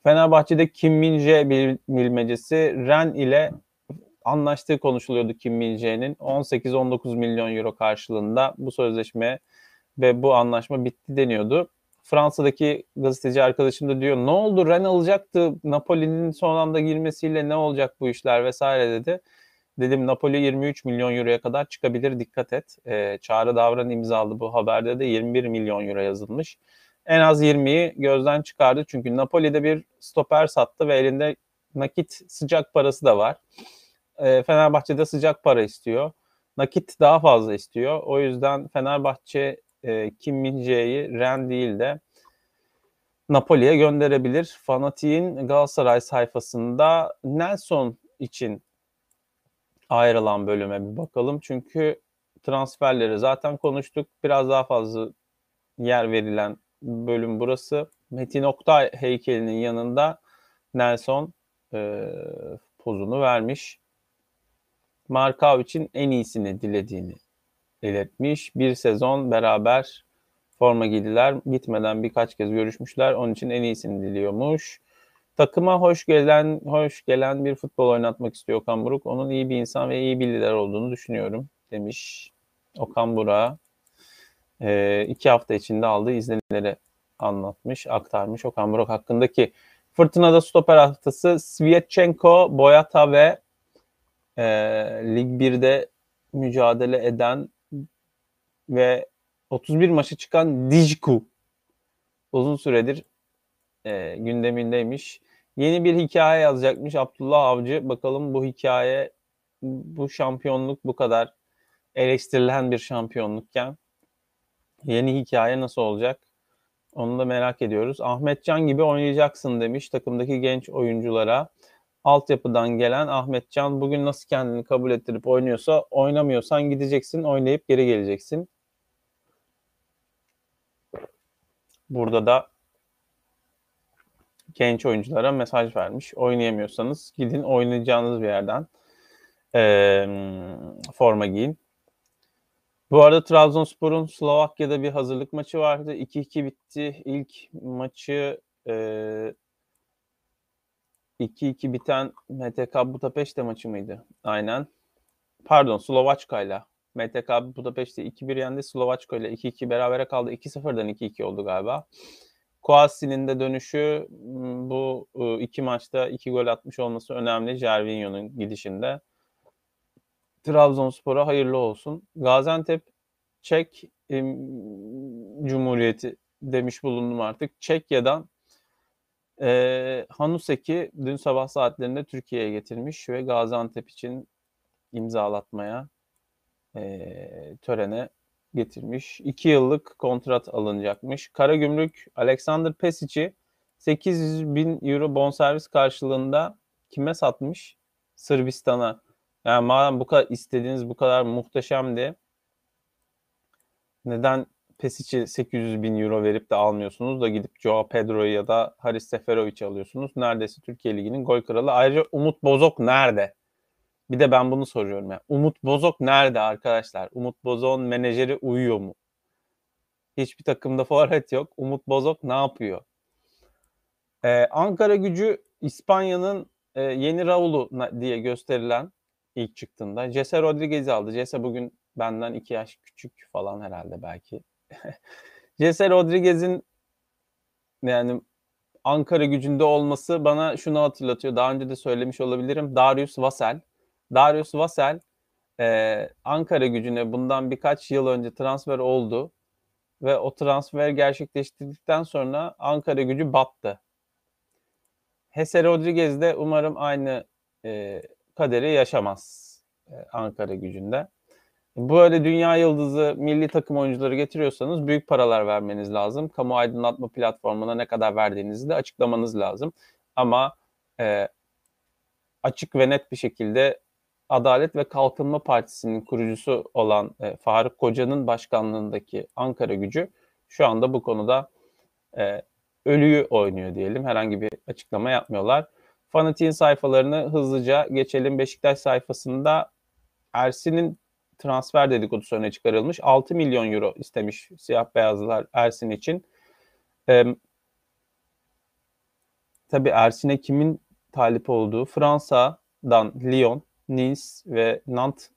Fenerbahçe'de Kim Min-jae bilmecesi Ren ile anlaştığı konuşuluyordu Kim Min-jae'nin. 18-19 milyon euro karşılığında bu sözleşme ve bu anlaşma bitti deniyordu. Fransa'daki gazeteci arkadaşım da diyor ne oldu Ren alacaktı Napoli'nin son anda girmesiyle ne olacak bu işler vesaire dedi. Dedim Napoli 23 milyon euroya kadar çıkabilir dikkat et. E, Çağrı Davran imzalı bu haberde de 21 milyon euro yazılmış. En az 20'yi gözden çıkardı çünkü Napoli'de bir stoper sattı ve elinde nakit sıcak parası da var. E, Fenerbahçe'de sıcak para istiyor. Nakit daha fazla istiyor. O yüzden Fenerbahçe e, Kim Min-jae'yi Ren değil de Napoli'ye gönderebilir. Fanatik'in Galatasaray sayfasında Nelson için ayrılan bölüme bir bakalım. Çünkü transferleri zaten konuştuk. Biraz daha fazla yer verilen bölüm burası. Metin Oktay heykelinin yanında Nelson e, pozunu vermiş. Markav için en iyisini dilediğini belirtmiş. Bir sezon beraber forma giydiler. Gitmeden birkaç kez görüşmüşler. Onun için en iyisini diliyormuş. Takıma hoş gelen hoş gelen bir futbol oynatmak istiyor Okan Buruk. Onun iyi bir insan ve iyi bir lider olduğunu düşünüyorum demiş Okan Buruk'a. E, iki hafta içinde aldığı izlenimleri anlatmış, aktarmış Okan Buruk hakkındaki. Fırtınada stoper haftası Svietchenko, Boyata ve e, Lig 1'de mücadele eden ve 31 maçı çıkan Dijku uzun süredir e, gündemindeymiş. Yeni bir hikaye yazacakmış Abdullah Avcı. Bakalım bu hikaye bu şampiyonluk bu kadar eleştirilen bir şampiyonlukken yeni hikaye nasıl olacak? Onu da merak ediyoruz. Ahmetcan gibi oynayacaksın demiş takımdaki genç oyunculara. Altyapıdan gelen Ahmetcan bugün nasıl kendini kabul ettirip oynuyorsa oynamıyorsan gideceksin oynayıp geri geleceksin. Burada da genç oyunculara mesaj vermiş. Oynayamıyorsanız gidin oynayacağınız bir yerden e, forma giyin. Bu arada Trabzonspor'un Slovakya'da bir hazırlık maçı vardı. 2-2 bitti. İlk maçı e, 2-2 biten MTK Budapeşte maçı mıydı? Aynen. Pardon Slovaçka'yla. MTK Budapeşte 2-1 yendi. Slovaçka ile 2-2 berabere kaldı. 2-0'dan 2-2 oldu galiba. Kouassi'nin de dönüşü bu iki maçta iki gol atmış olması önemli Jervinho'nun gidişinde. Trabzonspor'a hayırlı olsun. Gaziantep Çek Cumhuriyeti demiş bulundum artık. Çekya'dan e, Hanusek'i dün sabah saatlerinde Türkiye'ye getirmiş ve Gaziantep için imzalatmaya e, törene getirmiş. 2 yıllık kontrat alınacakmış. Karagümrük Alexander Pesic'i 800 bin euro bonservis karşılığında kime satmış? Sırbistan'a. Yani madem bu kadar istediğiniz bu kadar muhteşemdi neden Pesic'i 800 bin euro verip de almıyorsunuz da gidip Joao Pedro'yu ya da Haris Seferovic'i alıyorsunuz. Neredeyse Türkiye Ligi'nin gol kralı. Ayrıca Umut Bozok nerede? Bir de ben bunu soruyorum. Yani. Umut Bozok nerede arkadaşlar? Umut Bozok'un menajeri uyuyor mu? Hiçbir takımda forvet yok. Umut Bozok ne yapıyor? Ee, Ankara gücü İspanya'nın e, yeni Raul'u diye gösterilen ilk çıktığında. Jesse Rodriguez'i aldı. Jesse bugün benden iki yaş küçük falan herhalde belki. Jesse Rodriguez'in yani Ankara gücünde olması bana şunu hatırlatıyor. Daha önce de söylemiş olabilirim. Darius Vassell. Darius Vassell e, Ankara gücüne bundan birkaç yıl önce transfer oldu. Ve o transfer gerçekleştirdikten sonra Ankara gücü battı. Hese Rodriguez de umarım aynı e, kaderi yaşamaz e, Ankara gücünde. Böyle dünya yıldızı milli takım oyuncuları getiriyorsanız büyük paralar vermeniz lazım. Kamu aydınlatma platformuna ne kadar verdiğinizi de açıklamanız lazım. Ama e, açık ve net bir şekilde Adalet ve Kalkınma Partisi'nin kurucusu olan e, Faruk Koca'nın başkanlığındaki Ankara gücü şu anda bu konuda e, ölüyü oynuyor diyelim. Herhangi bir açıklama yapmıyorlar. Fanatik'in sayfalarını hızlıca geçelim. Beşiktaş sayfasında Ersin'in transfer dedikodusu öne çıkarılmış. 6 milyon euro istemiş siyah beyazlar Ersin için. Ee, tabii Ersin'e kimin talip olduğu Fransa'dan Lyon, Nice ve Nantes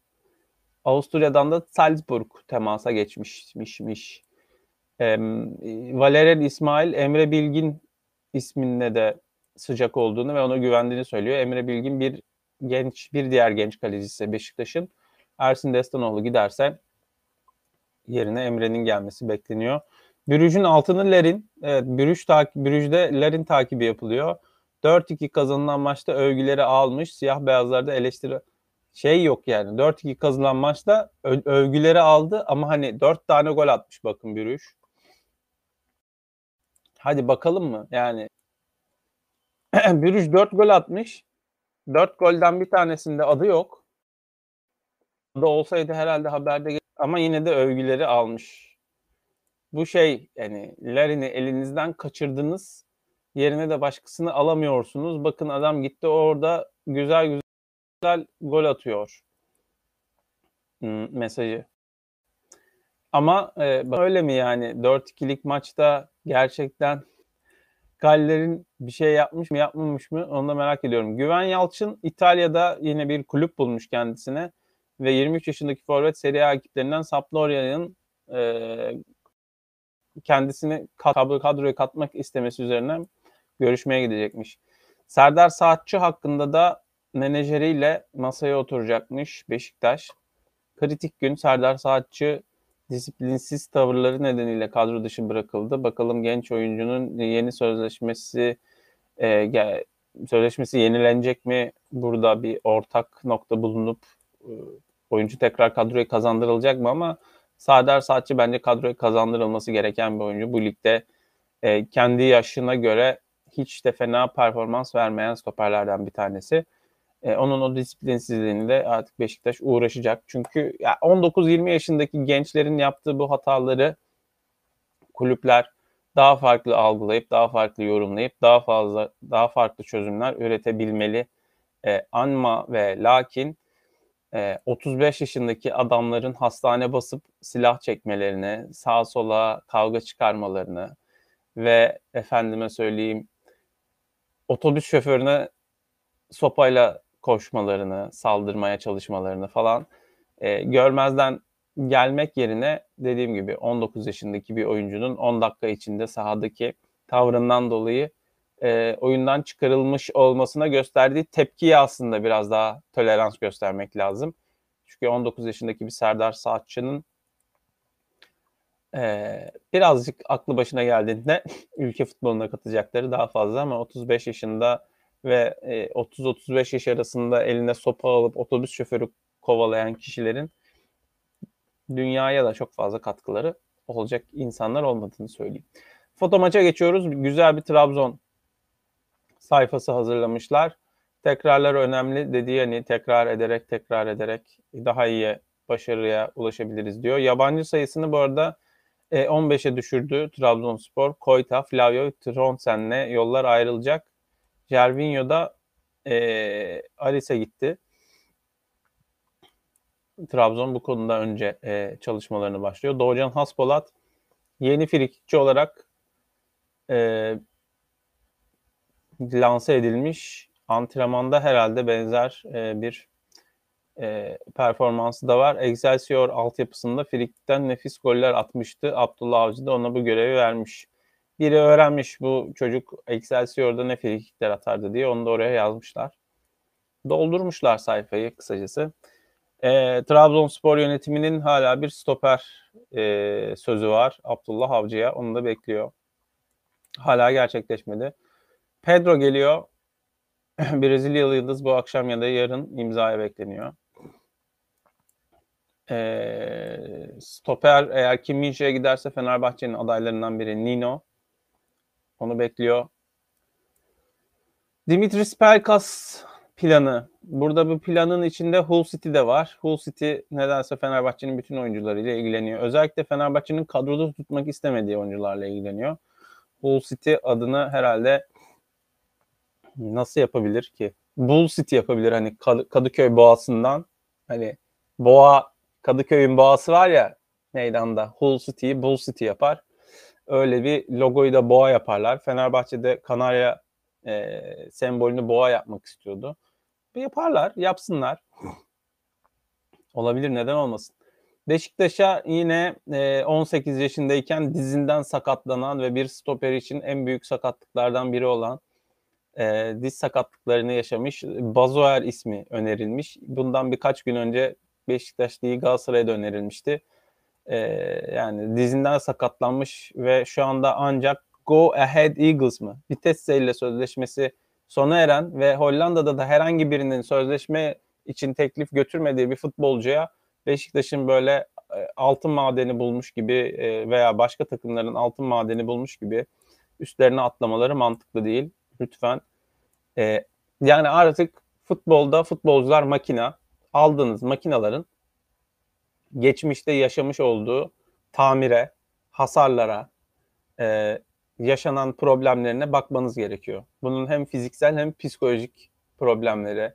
Avusturya'dan da Salzburg temasa geçmişmiş. Ee, Valerian İsmail Emre Bilgin isminle de sıcak olduğunu ve ona güvendiğini söylüyor. Emre Bilgin bir genç bir diğer genç kalecisi Beşiktaş'ın. Ersin Destanoğlu giderse yerine Emre'nin gelmesi bekleniyor. Bürüj'ün altını Lerin. Evet, Bürüj takip, Bürüj'de Lerin takibi yapılıyor. 4-2 kazanılan maçta övgüleri almış. Siyah beyazlarda eleştiri şey yok yani. 4-2 kazanılan maçta övgüleri aldı ama hani 4 tane gol atmış bakın Bürüj. Hadi bakalım mı? Yani Bürüj 4 gol atmış. 4 golden bir tanesinde adı yok. Da olsaydı herhalde haberde ama yine de övgüleri almış. Bu şey yani Larin'i elinizden kaçırdınız. Yerine de başkasını alamıyorsunuz. Bakın adam gitti orada güzel güzel gol atıyor. Hmm, mesajı. Ama e, öyle mi yani 4-2'lik maçta gerçekten Galler'in bir şey yapmış mı yapmamış mı onu da merak ediyorum. Güven Yalçın İtalya'da yine bir kulüp bulmuş kendisine ve 23 yaşındaki forvet Serie A ekiplerinden Sampdoria'nın e, kendisini kadro, kadroya katmak istemesi üzerine görüşmeye gidecekmiş. Serdar Saatçı hakkında da menajeriyle masaya oturacakmış Beşiktaş. Kritik gün Serdar Saatçı disiplinsiz tavırları nedeniyle kadro dışı bırakıldı. Bakalım genç oyuncunun yeni sözleşmesi e, sözleşmesi yenilenecek mi? Burada bir ortak nokta bulunup e, oyuncu tekrar kadroya kazandırılacak mı? Ama Serdar Saatçı bence kadroya kazandırılması gereken bir oyuncu. Bu ligde e, kendi yaşına göre hiç de fena performans vermeyen stoperlerden bir tanesi. E, onun o disiplinsizliğini de artık Beşiktaş uğraşacak. Çünkü ya 19-20 yaşındaki gençlerin yaptığı bu hataları kulüpler daha farklı algılayıp, daha farklı yorumlayıp, daha fazla, daha farklı çözümler üretebilmeli. E, anma ve lakin e, 35 yaşındaki adamların hastane basıp silah çekmelerini, sağa sola kavga çıkarmalarını ve efendime söyleyeyim otobüs şoförüne sopayla koşmalarını, saldırmaya çalışmalarını falan e, görmezden gelmek yerine dediğim gibi 19 yaşındaki bir oyuncunun 10 dakika içinde sahadaki tavrından dolayı e, oyundan çıkarılmış olmasına gösterdiği tepkiyi aslında biraz daha tolerans göstermek lazım. Çünkü 19 yaşındaki bir Serdar Saatçı'nın e, birazcık aklı başına geldiğinde ülke futboluna katacakları daha fazla ama 35 yaşında ve e, 30-35 yaş arasında eline sopa alıp otobüs şoförü kovalayan kişilerin dünyaya da çok fazla katkıları olacak insanlar olmadığını söyleyeyim. Foto maça geçiyoruz. Güzel bir Trabzon sayfası hazırlamışlar. Tekrarlar önemli dediği hani tekrar ederek tekrar ederek daha iyi başarıya ulaşabiliriz diyor. Yabancı sayısını bu arada 15'e düşürdü Trabzonspor. Koyta, Flavio, Tronsen'le yollar ayrılacak. Gervinho da e, Aris'e gitti. Trabzon bu konuda önce e, çalışmalarını başlıyor. Doğucan Haspolat yeni frikikçi olarak e, lanse edilmiş. Antrenmanda herhalde benzer e, bir e, performansı da var. Excelsior altyapısında frikikten nefis goller atmıştı. Abdullah Avcı da ona bu görevi vermiş. biri öğrenmiş bu çocuk Excelsior'da ne frikikler atardı diye onu da oraya yazmışlar. Doldurmuşlar sayfayı kısacası. E, Trabzonspor yönetiminin hala bir stoper e, sözü var Abdullah Avcı'ya. Onu da bekliyor. Hala gerçekleşmedi. Pedro geliyor. Brezilyalı yıldız bu akşam ya da yarın imzaya bekleniyor. E, stoper eğer Kim Minşe'ye giderse Fenerbahçe'nin adaylarından biri Nino. Onu bekliyor. Dimitris Pelkas planı. Burada bu planın içinde Hull City de var. Hull City nedense Fenerbahçe'nin bütün oyuncularıyla ilgileniyor. Özellikle Fenerbahçe'nin kadroda tutmak istemediği oyuncularla ilgileniyor. Hull City adını herhalde nasıl yapabilir ki? Bull City yapabilir hani Kadıköy boğasından. Hani boğa Kadıköy'ün boğası var ya meydanda. Hull City'yi Bull City yapar. Öyle bir logoyu da boğa yaparlar. Fenerbahçe'de Kanarya e, sembolünü boğa yapmak istiyordu. Yaparlar, yapsınlar. Olabilir, neden olmasın. Beşiktaş'a yine e, 18 yaşındayken dizinden sakatlanan ve bir stoper için en büyük sakatlıklardan biri olan e, diz sakatlıklarını yaşamış Bazoer ismi önerilmiş. Bundan birkaç gün önce Beşiktaş değil Galatasaray'a da önerilmişti. E, yani dizinden sakatlanmış ve şu anda ancak Go Ahead Eagles mı? Vitesse ile sözleşmesi sona eren ve Hollanda'da da herhangi birinin sözleşme için teklif götürmediği bir futbolcuya Beşiktaş'ın böyle e, altın madeni bulmuş gibi e, veya başka takımların altın madeni bulmuş gibi üstlerine atlamaları mantıklı değil. Lütfen. E, yani artık futbolda futbolcular makina. Aldığınız makinaların geçmişte yaşamış olduğu tamire, hasarlara, yaşanan problemlerine bakmanız gerekiyor. Bunun hem fiziksel hem psikolojik problemleri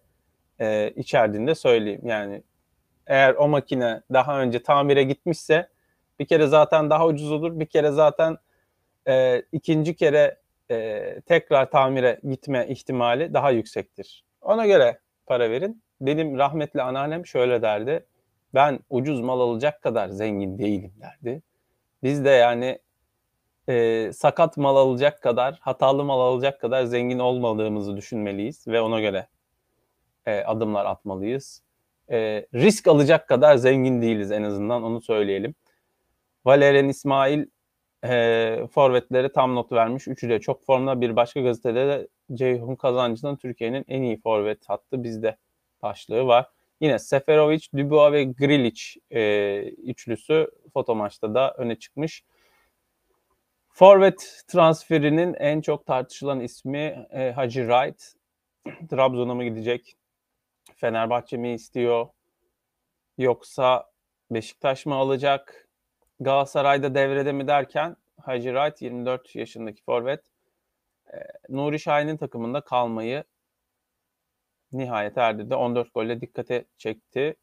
e, içerdiğinde söyleyeyim. Yani eğer o makine daha önce tamire gitmişse bir kere zaten daha ucuz olur. Bir kere zaten e, ikinci kere e, tekrar tamire gitme ihtimali daha yüksektir. Ona göre para verin. Benim rahmetli anneannem şöyle derdi. Ben ucuz mal alacak kadar zengin değilim derdi. Biz de yani e, sakat mal alacak kadar, hatalı mal alacak kadar zengin olmadığımızı düşünmeliyiz ve ona göre e, adımlar atmalıyız. E, risk alacak kadar zengin değiliz en azından onu söyleyelim. Valerian İsmail e, forvetleri tam not vermiş. Üçü de çok formda. Bir başka gazetede de Ceyhun Kazancı'nın Türkiye'nin en iyi forvet hattı bizde başlığı var. Yine Seferovic, Dubois ve Grilic e, üçlüsü foto maçta da öne çıkmış. Forvet transferinin en çok tartışılan ismi e, Hacı Wright. Trabzon'a mı gidecek? Fenerbahçe mi istiyor? Yoksa Beşiktaş mı alacak? Galatasaray'da devrede mi derken Hacı Wright 24 yaşındaki forvet e, Nuri Şahin'in takımında kalmayı nihayet erdirdi. 14 golle dikkate çekti.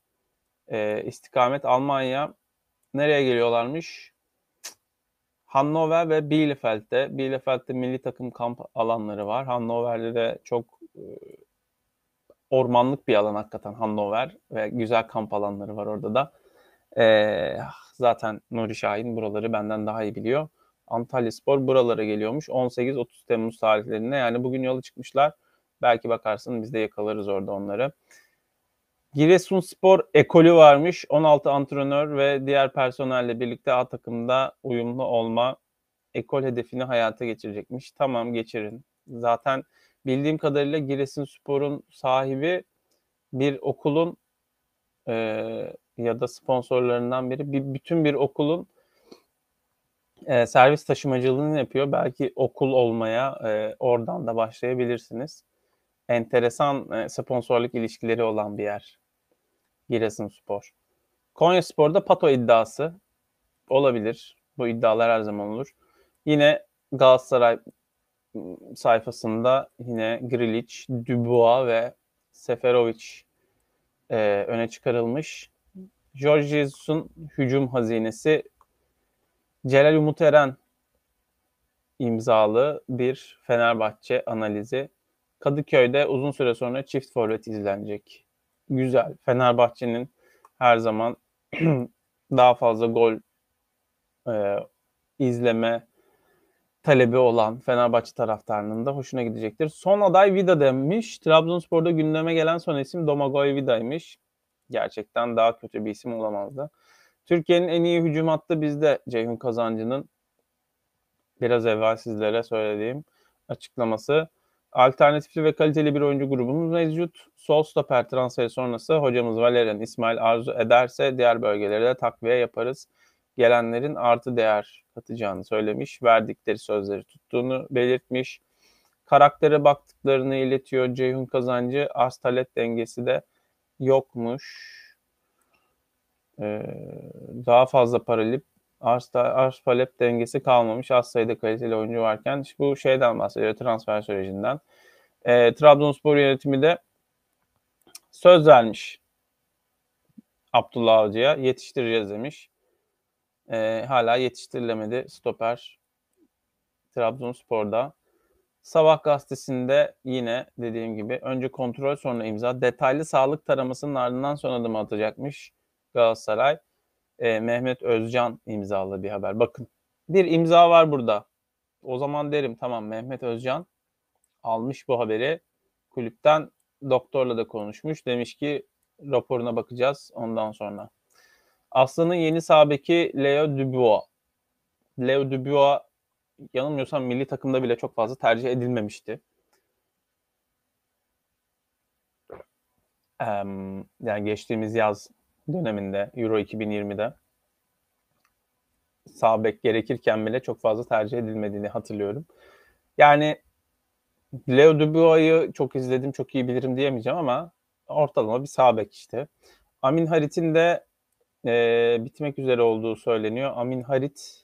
E, istikamet Almanya nereye geliyorlarmış? Hannover ve Bielefeld'de. Bielefeld'de milli takım kamp alanları var. Hannover'de de çok e, ormanlık bir alan hakikaten Hannover ve güzel kamp alanları var orada da. E, zaten Nuri Şahin buraları benden daha iyi biliyor. Antalya Spor buralara geliyormuş 18-30 Temmuz tarihlerinde. Yani bugün yola çıkmışlar. Belki bakarsın biz de yakalarız orada onları. Giresunspor ekolü varmış. 16 antrenör ve diğer personelle birlikte A takımda uyumlu olma ekol hedefini hayata geçirecekmiş. Tamam geçirin. Zaten bildiğim kadarıyla Giresunspor'un sahibi bir okulun e, ya da sponsorlarından biri bir bütün bir okulun e, servis taşımacılığını yapıyor. Belki okul olmaya e, oradan da başlayabilirsiniz. Enteresan e, sponsorluk ilişkileri olan bir yer. Giresunspor. Konya Spor'da Pato iddiası olabilir. Bu iddialar her zaman olur. Yine Galatasaray sayfasında yine Grilic, Dubois ve Seferovic e, öne çıkarılmış. George Jesus'un hücum hazinesi Celal Umut Eren imzalı bir Fenerbahçe analizi. Kadıköy'de uzun süre sonra çift forvet izlenecek güzel. Fenerbahçe'nin her zaman daha fazla gol e, izleme talebi olan Fenerbahçe taraftarının da hoşuna gidecektir. Son aday Vida demiş. Trabzonspor'da gündeme gelen son isim Domagoj Vida'ymış. Gerçekten daha kötü bir isim olamazdı. Türkiye'nin en iyi hücum hattı bizde Ceyhun Kazancı'nın biraz evvel sizlere söylediğim açıklaması. Alternatifli ve kaliteli bir oyuncu grubumuz mevcut. Sol stoper transferi sonrası hocamız Valerian İsmail arzu ederse diğer bölgelere de takviye yaparız. Gelenlerin artı değer katacağını söylemiş. Verdikleri sözleri tuttuğunu belirtmiş. Karaktere baktıklarını iletiyor Ceyhun Kazancı. Arz talep dengesi de yokmuş. Ee, daha fazla paralip arz, arz talep dengesi kalmamış. Az sayıda kaliteli oyuncu varken bu şeyden bahsediyor transfer sürecinden. E, Trabzonspor yönetimi de söz vermiş Abdullah Avcı'ya yetiştireceğiz demiş. E, hala yetiştirilemedi stoper Trabzonspor'da. Sabah gazetesinde yine dediğim gibi önce kontrol sonra imza. Detaylı sağlık taramasının ardından son adımı atacakmış Galatasaray e, Mehmet Özcan imzalı bir haber. Bakın bir imza var burada. O zaman derim tamam Mehmet Özcan almış bu haberi. Kulüpten doktorla da konuşmuş. Demiş ki raporuna bakacağız ondan sonra. Aslı'nın yeni sabeki Leo Dubois. Leo Dubois yanılmıyorsam milli takımda bile çok fazla tercih edilmemişti. yani geçtiğimiz yaz döneminde Euro 2020'de sağ bek gerekirken bile çok fazla tercih edilmediğini hatırlıyorum. Yani Leo Dubois'ı çok izledim, çok iyi bilirim diyemeyeceğim ama ortalama bir sağ bek işte. Amin Harit'in de e, bitmek üzere olduğu söyleniyor. Amin Harit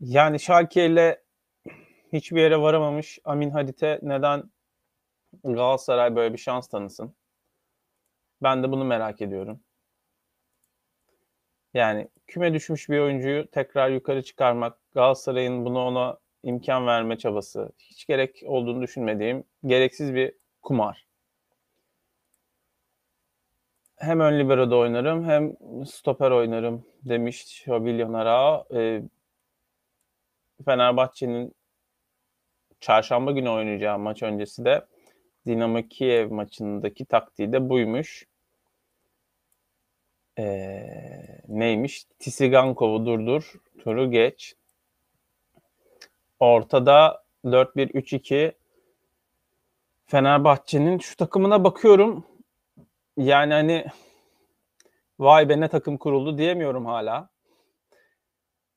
yani Schalke ile hiçbir yere varamamış Amin Harit'e neden Galatasaray böyle bir şans tanısın? Ben de bunu merak ediyorum. Yani küme düşmüş bir oyuncuyu tekrar yukarı çıkarmak, Galatasaray'ın bunu ona imkan verme çabası hiç gerek olduğunu düşünmediğim gereksiz bir kumar. Hem ön libero'da oynarım hem stoper oynarım demiş Şobilyon Ara. Ee, Fenerbahçe'nin çarşamba günü oynayacağı maç öncesi de Dinamo Kiev maçındaki taktiği de buymuş ee, neymiş? Tisigankov'u durdur, turu geç. Ortada 4-1-3-2 Fenerbahçe'nin şu takımına bakıyorum. Yani hani vay be ne takım kuruldu diyemiyorum hala.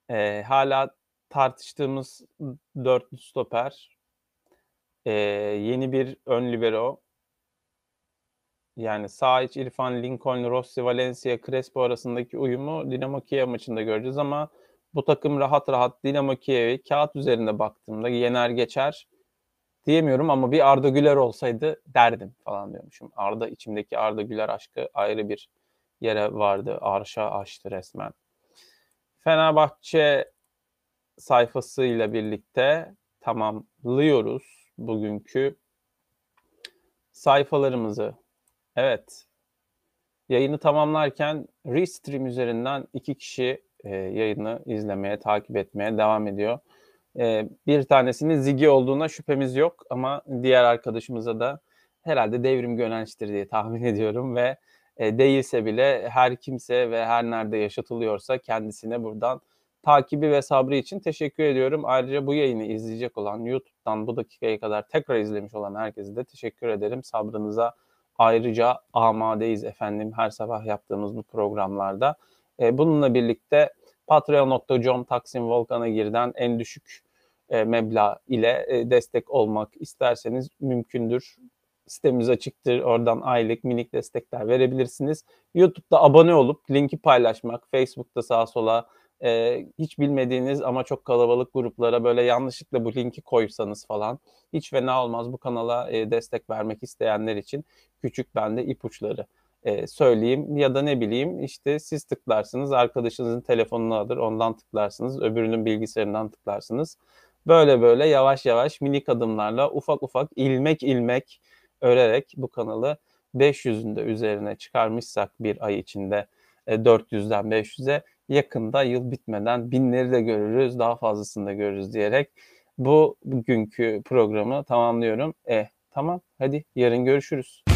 Ee, hala tartıştığımız dörtlü stoper. Ee, yeni bir ön libero. Yani sağ iç İrfan, Lincoln, Rossi, Valencia, Crespo arasındaki uyumu Dinamo Kiev maçında göreceğiz ama bu takım rahat rahat Dinamo Kiev'i kağıt üzerinde baktığımda yener geçer diyemiyorum ama bir Arda Güler olsaydı derdim falan diyormuşum. Arda içimdeki Arda Güler aşkı ayrı bir yere vardı. Arşa açtı resmen. Fenerbahçe sayfasıyla birlikte tamamlıyoruz bugünkü sayfalarımızı. Evet. Yayını tamamlarken Restream üzerinden iki kişi e, yayını izlemeye, takip etmeye devam ediyor. E, bir tanesinin Zigi olduğuna şüphemiz yok ama diğer arkadaşımıza da herhalde devrim gönençtir diye tahmin ediyorum ve e, değilse bile her kimse ve her nerede yaşatılıyorsa kendisine buradan takibi ve sabrı için teşekkür ediyorum. Ayrıca bu yayını izleyecek olan YouTube'dan bu dakikaya kadar tekrar izlemiş olan herkese de teşekkür ederim. Sabrınıza ayrıca amadeyiz efendim her sabah yaptığımız bu programlarda. E, bununla birlikte patreon.com Taksim Volkan'a girden en düşük e, meblağ ile e, destek olmak isterseniz mümkündür. Sitemiz açıktır. Oradan aylık minik destekler verebilirsiniz. YouTube'da abone olup linki paylaşmak, Facebook'ta sağa sola e, hiç bilmediğiniz ama çok kalabalık gruplara böyle yanlışlıkla bu linki koysanız falan hiç fena olmaz bu kanala e, destek vermek isteyenler için küçük bende ipuçları e, söyleyeyim ya da ne bileyim işte siz tıklarsınız arkadaşınızın telefonunu alır ondan tıklarsınız öbürünün bilgisayarından tıklarsınız. Böyle böyle yavaş yavaş minik adımlarla ufak ufak ilmek ilmek örerek bu kanalı 500'ün de üzerine çıkarmışsak bir ay içinde 400'den e, 500'e yakında yıl bitmeden binleri de görürüz, daha fazlasını da görürüz diyerek bu bugünkü programı tamamlıyorum. E tamam hadi yarın görüşürüz.